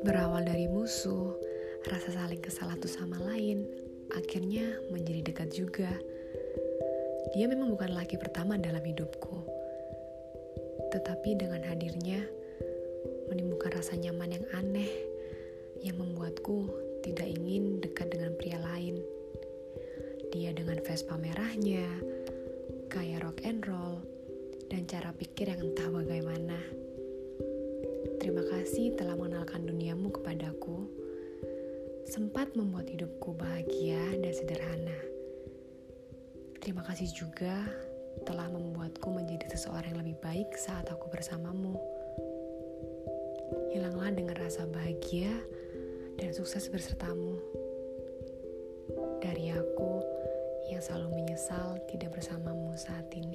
Berawal dari musuh, rasa saling kesal satu sama lain akhirnya menjadi dekat juga. Dia memang bukan laki pertama dalam hidupku, tetapi dengan hadirnya menimbulkan rasa nyaman yang aneh yang membuatku tidak ingin dekat dengan pria lain. Dia dengan Vespa merahnya, gaya rock and roll, dan cara pikir yang entah bagaimana. Terima kasih telah mengenalkan duniamu kepadaku. Sempat membuat hidupku bahagia dan sederhana. Terima kasih juga telah membuatku menjadi seseorang yang lebih baik saat aku bersamamu. Hilanglah dengan rasa bahagia dan sukses bersertamu. Dari aku yang selalu menyesal tidak bersamamu saat ini.